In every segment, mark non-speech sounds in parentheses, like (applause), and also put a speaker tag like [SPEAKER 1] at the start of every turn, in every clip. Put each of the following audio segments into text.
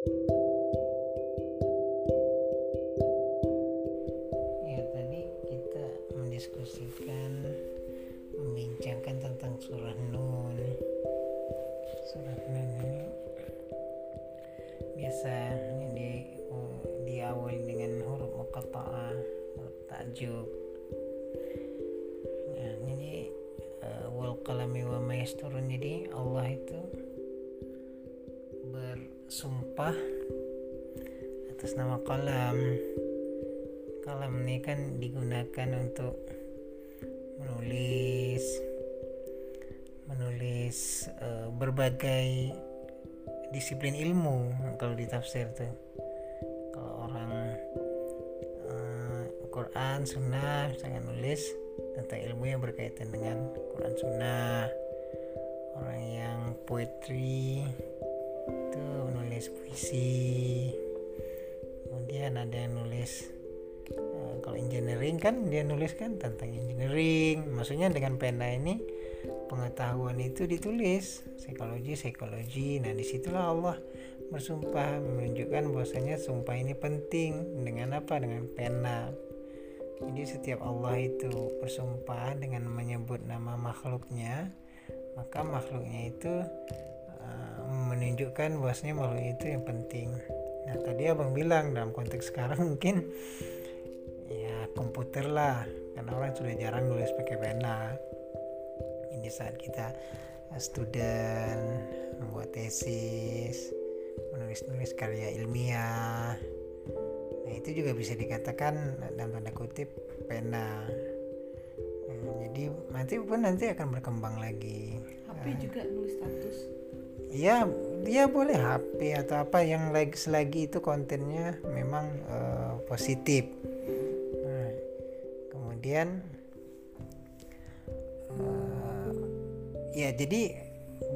[SPEAKER 1] Ya tadi kita mendiskusikan membincangkan tentang surah Nun. Surah Nun ini biasa di diawali dengan huruf muqatta'ah, huruf ta'jub. Nah, jadi uh, wal qalami wa ma yasturun jadi Allah itu bersumpah atas nama kalam kalam ini kan digunakan untuk menulis menulis uh, berbagai disiplin ilmu kalau di tafsir tuh. Kalau orang uh, Quran Sunnah misalnya nulis tentang ilmu yang berkaitan dengan Quran Sunnah. Orang yang poetry puisi kemudian ada yang nulis uh, kalau engineering kan dia nulis kan tentang engineering. Maksudnya dengan pena ini pengetahuan itu ditulis. Psikologi psikologi. Nah di situlah Allah bersumpah menunjukkan bahwasanya sumpah ini penting. Dengan apa? Dengan pena. Jadi setiap Allah itu bersumpah dengan menyebut nama makhluknya maka makhluknya itu uh, menunjukkan bahwasanya makhluk itu yang penting Nah tadi abang bilang dalam konteks sekarang (laughs) mungkin ya komputer lah karena orang sudah jarang nulis pakai pena. Ini saat kita eh, student membuat tesis, menulis-nulis karya ilmiah. Nah itu juga bisa dikatakan dalam tanda kutip pena. Hmm, jadi nanti pun nanti akan berkembang lagi.
[SPEAKER 2] HP juga nulis status
[SPEAKER 1] ya dia boleh HP atau apa yang lagi selagi itu kontennya memang uh, positif. Nah, kemudian uh, ya jadi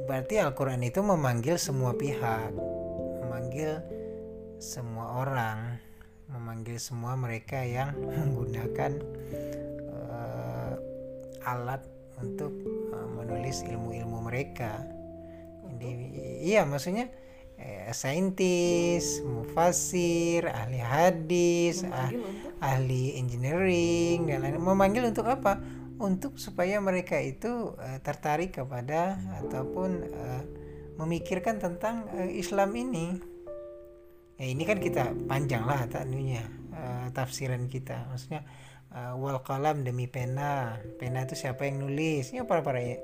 [SPEAKER 1] berarti Al-Quran itu memanggil semua pihak memanggil semua orang memanggil semua mereka yang (laughs) menggunakan uh, alat untuk uh, menulis ilmu-ilmu mereka iya maksudnya eh, saintis, mufasir, ahli hadis, ah, ahli engineering dan lain memanggil untuk apa? Untuk supaya mereka itu uh, tertarik kepada ataupun uh, memikirkan tentang uh, Islam ini. Ya ini kan kita panjang lah tanunya uh, tafsiran kita. Maksudnya uh, wal kalam demi pena. Pena itu siapa yang nulis? Ya para para ya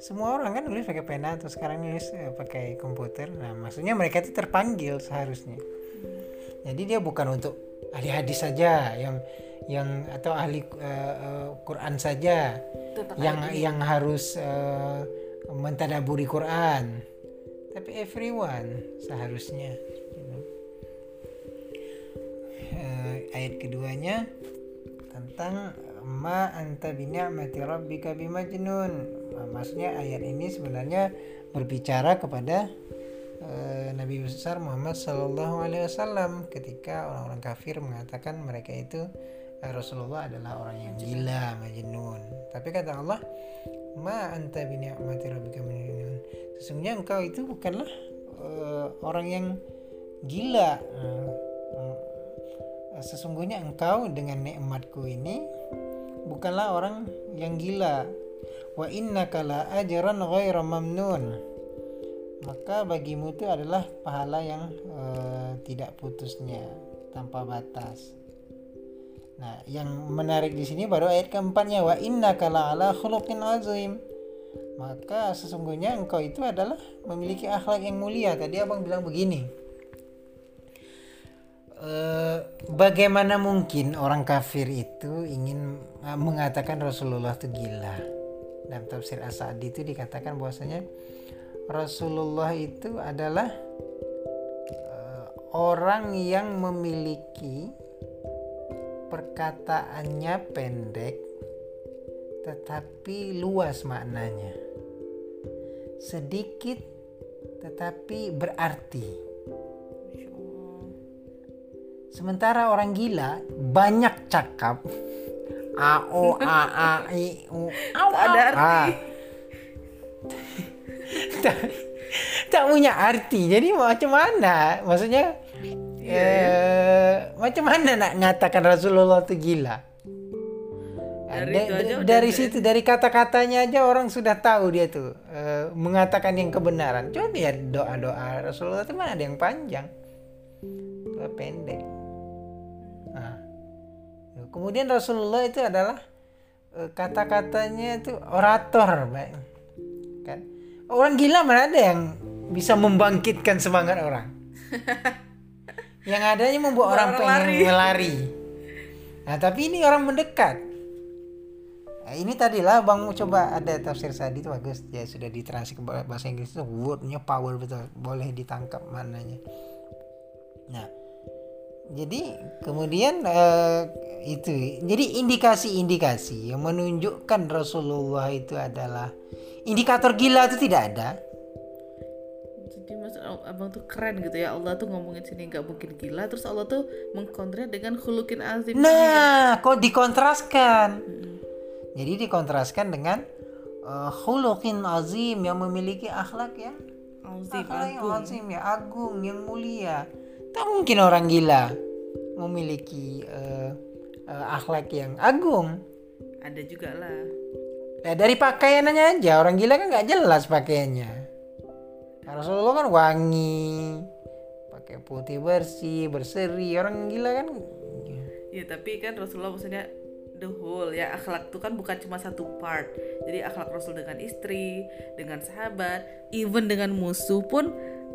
[SPEAKER 1] semua orang kan nulis pakai pena atau sekarang nulis eh, pakai komputer. Nah maksudnya mereka itu terpanggil seharusnya. Jadi dia bukan untuk ahli hadis saja yang yang atau ahli uh, uh, Quran saja. Tetap yang ahli. yang harus uh, mentadaburi Quran. Tapi everyone seharusnya uh, ayat keduanya tentang ma anta bi ni'mati rabbika bimajnun maksudnya ayat ini sebenarnya berbicara kepada uh, Nabi besar Muhammad Sallallahu Alaihi Wasallam ketika orang-orang kafir mengatakan mereka itu uh, Rasulullah adalah orang yang gila majnun. Tapi kata Allah ma anta sesungguhnya engkau itu bukanlah uh, orang yang gila. Uh, sesungguhnya engkau dengan nikmatku ini bukanlah orang yang gila wa innaka la ajran ghaira mamnun. Maka bagimu itu adalah pahala yang uh, tidak putusnya tanpa batas. Nah yang menarik di sini baru ayat keempatnya wa innaka la ala khuluqin azim. Maka sesungguhnya engkau itu adalah memiliki akhlak yang mulia. Tadi abang bilang begini Eh, bagaimana mungkin orang kafir itu ingin uh, mengatakan Rasulullah itu gila? Dalam tafsir As-Sa'di itu dikatakan bahwasanya Rasulullah itu adalah uh, orang yang memiliki perkataannya pendek tetapi luas maknanya. Sedikit tetapi berarti. Sementara orang gila banyak cakap a o a a i u.
[SPEAKER 2] A ada arti.
[SPEAKER 1] tak punya arti. Jadi macam mana? Maksudnya eh, macam mana nak ngatakan Rasulullah itu gila?
[SPEAKER 3] Dari
[SPEAKER 1] Da-
[SPEAKER 3] aja
[SPEAKER 1] dari situ dari kata-katanya aja orang sudah tahu dia tuh eh, mengatakan yang kebenaran. Coba ya doa doa Rasulullah itu mana ada yang panjang? Pendek kemudian Rasulullah itu adalah eh, kata-katanya itu orator Mbak. kan? Orang gila mana ada yang bisa membangkitkan semangat orang? (laughs) Yang adanya membuat orang,
[SPEAKER 3] orang
[SPEAKER 1] pengen lari. nah tapi ini orang mendekat. Nah, ini tadilah bang mau coba ada tafsir Sadi itu bagus. Ya sudah ditranslate ke bahasa Inggris itu wordnya power betul. Boleh ditangkap mananya. Nah jadi kemudian eh, itu jadi indikasi-indikasi yang menunjukkan Rasulullah itu adalah indikator gila itu tidak ada
[SPEAKER 3] Jadi maksud abang tuh keren gitu ya Allah tuh ngomongin sini nggak mungkin gila terus Allah tuh mengkontra dengan khulukin azim.
[SPEAKER 1] Nah, kok dikontraskan? Jadi dikontraskan dengan uh, khuluqin azim yang memiliki akhlak yang
[SPEAKER 3] Azim
[SPEAKER 1] akhlak yang
[SPEAKER 3] agung.
[SPEAKER 1] azim ya agung yang mulia. Tak mungkin orang gila memiliki uh, uh, akhlak yang agung.
[SPEAKER 3] Ada juga lah.
[SPEAKER 1] Nah, dari pakaiannya aja orang gila kan nggak jelas pakaiannya. Rasulullah kan wangi, pakai putih bersih, berseri. Orang gila kan
[SPEAKER 3] Ya tapi kan Rasulullah maksudnya the whole ya akhlak tuh kan bukan cuma satu part. Jadi akhlak Rasul dengan istri, dengan sahabat, even dengan musuh pun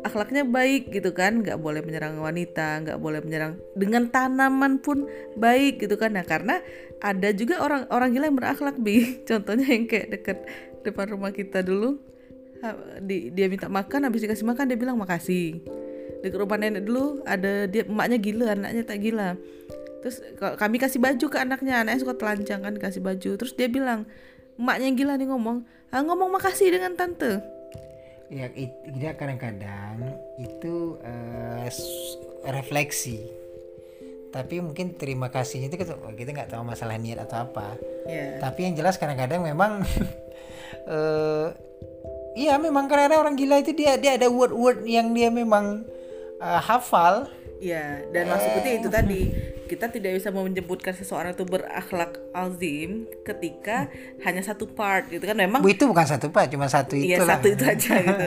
[SPEAKER 3] akhlaknya baik gitu kan, nggak boleh menyerang wanita, nggak boleh menyerang dengan tanaman pun baik gitu kan. Nah karena ada juga orang orang gila yang berakhlak bi, (laughs) contohnya yang kayak deket depan rumah kita dulu, di, dia minta makan, habis dikasih makan dia bilang makasih. Di rumah nenek dulu ada dia emaknya gila, anaknya tak gila. Terus ka- kami kasih baju ke anaknya anaknya suka telanjang kan kasih baju. Terus dia bilang emaknya gila nih ngomong. Ah, ngomong makasih dengan tante
[SPEAKER 1] ya dia kadang-kadang itu s- refleksi. Tapi mungkin terima kasihnya itu kita nggak tahu masalah niat atau apa.
[SPEAKER 3] Ya.
[SPEAKER 1] Tapi yang jelas kadang-kadang memang (laughs) eh iya memang kadang-kadang orang gila itu dia dia ada word-word yang dia memang eh, hafal.
[SPEAKER 3] Ya dan maksudnya itu tadi kita tidak bisa menyebutkan seseorang itu berakhlak azim ketika hanya satu part gitu kan memang
[SPEAKER 1] itu bukan satu pak cuma satu itu
[SPEAKER 3] Iya satu itu aja (laughs) gitu.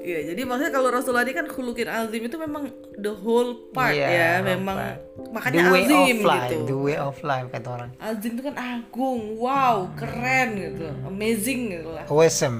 [SPEAKER 3] Iya jadi maksudnya kalau Rasulullah ini kan khulukin azim itu memang the whole part
[SPEAKER 1] Iya,
[SPEAKER 3] ya, memang
[SPEAKER 1] part.
[SPEAKER 3] makanya
[SPEAKER 1] the way
[SPEAKER 3] azim
[SPEAKER 1] of life
[SPEAKER 3] gitu.
[SPEAKER 1] the way of life kata orang
[SPEAKER 3] Azim itu kan agung, wow, keren gitu, amazing gitu lah.
[SPEAKER 1] awesome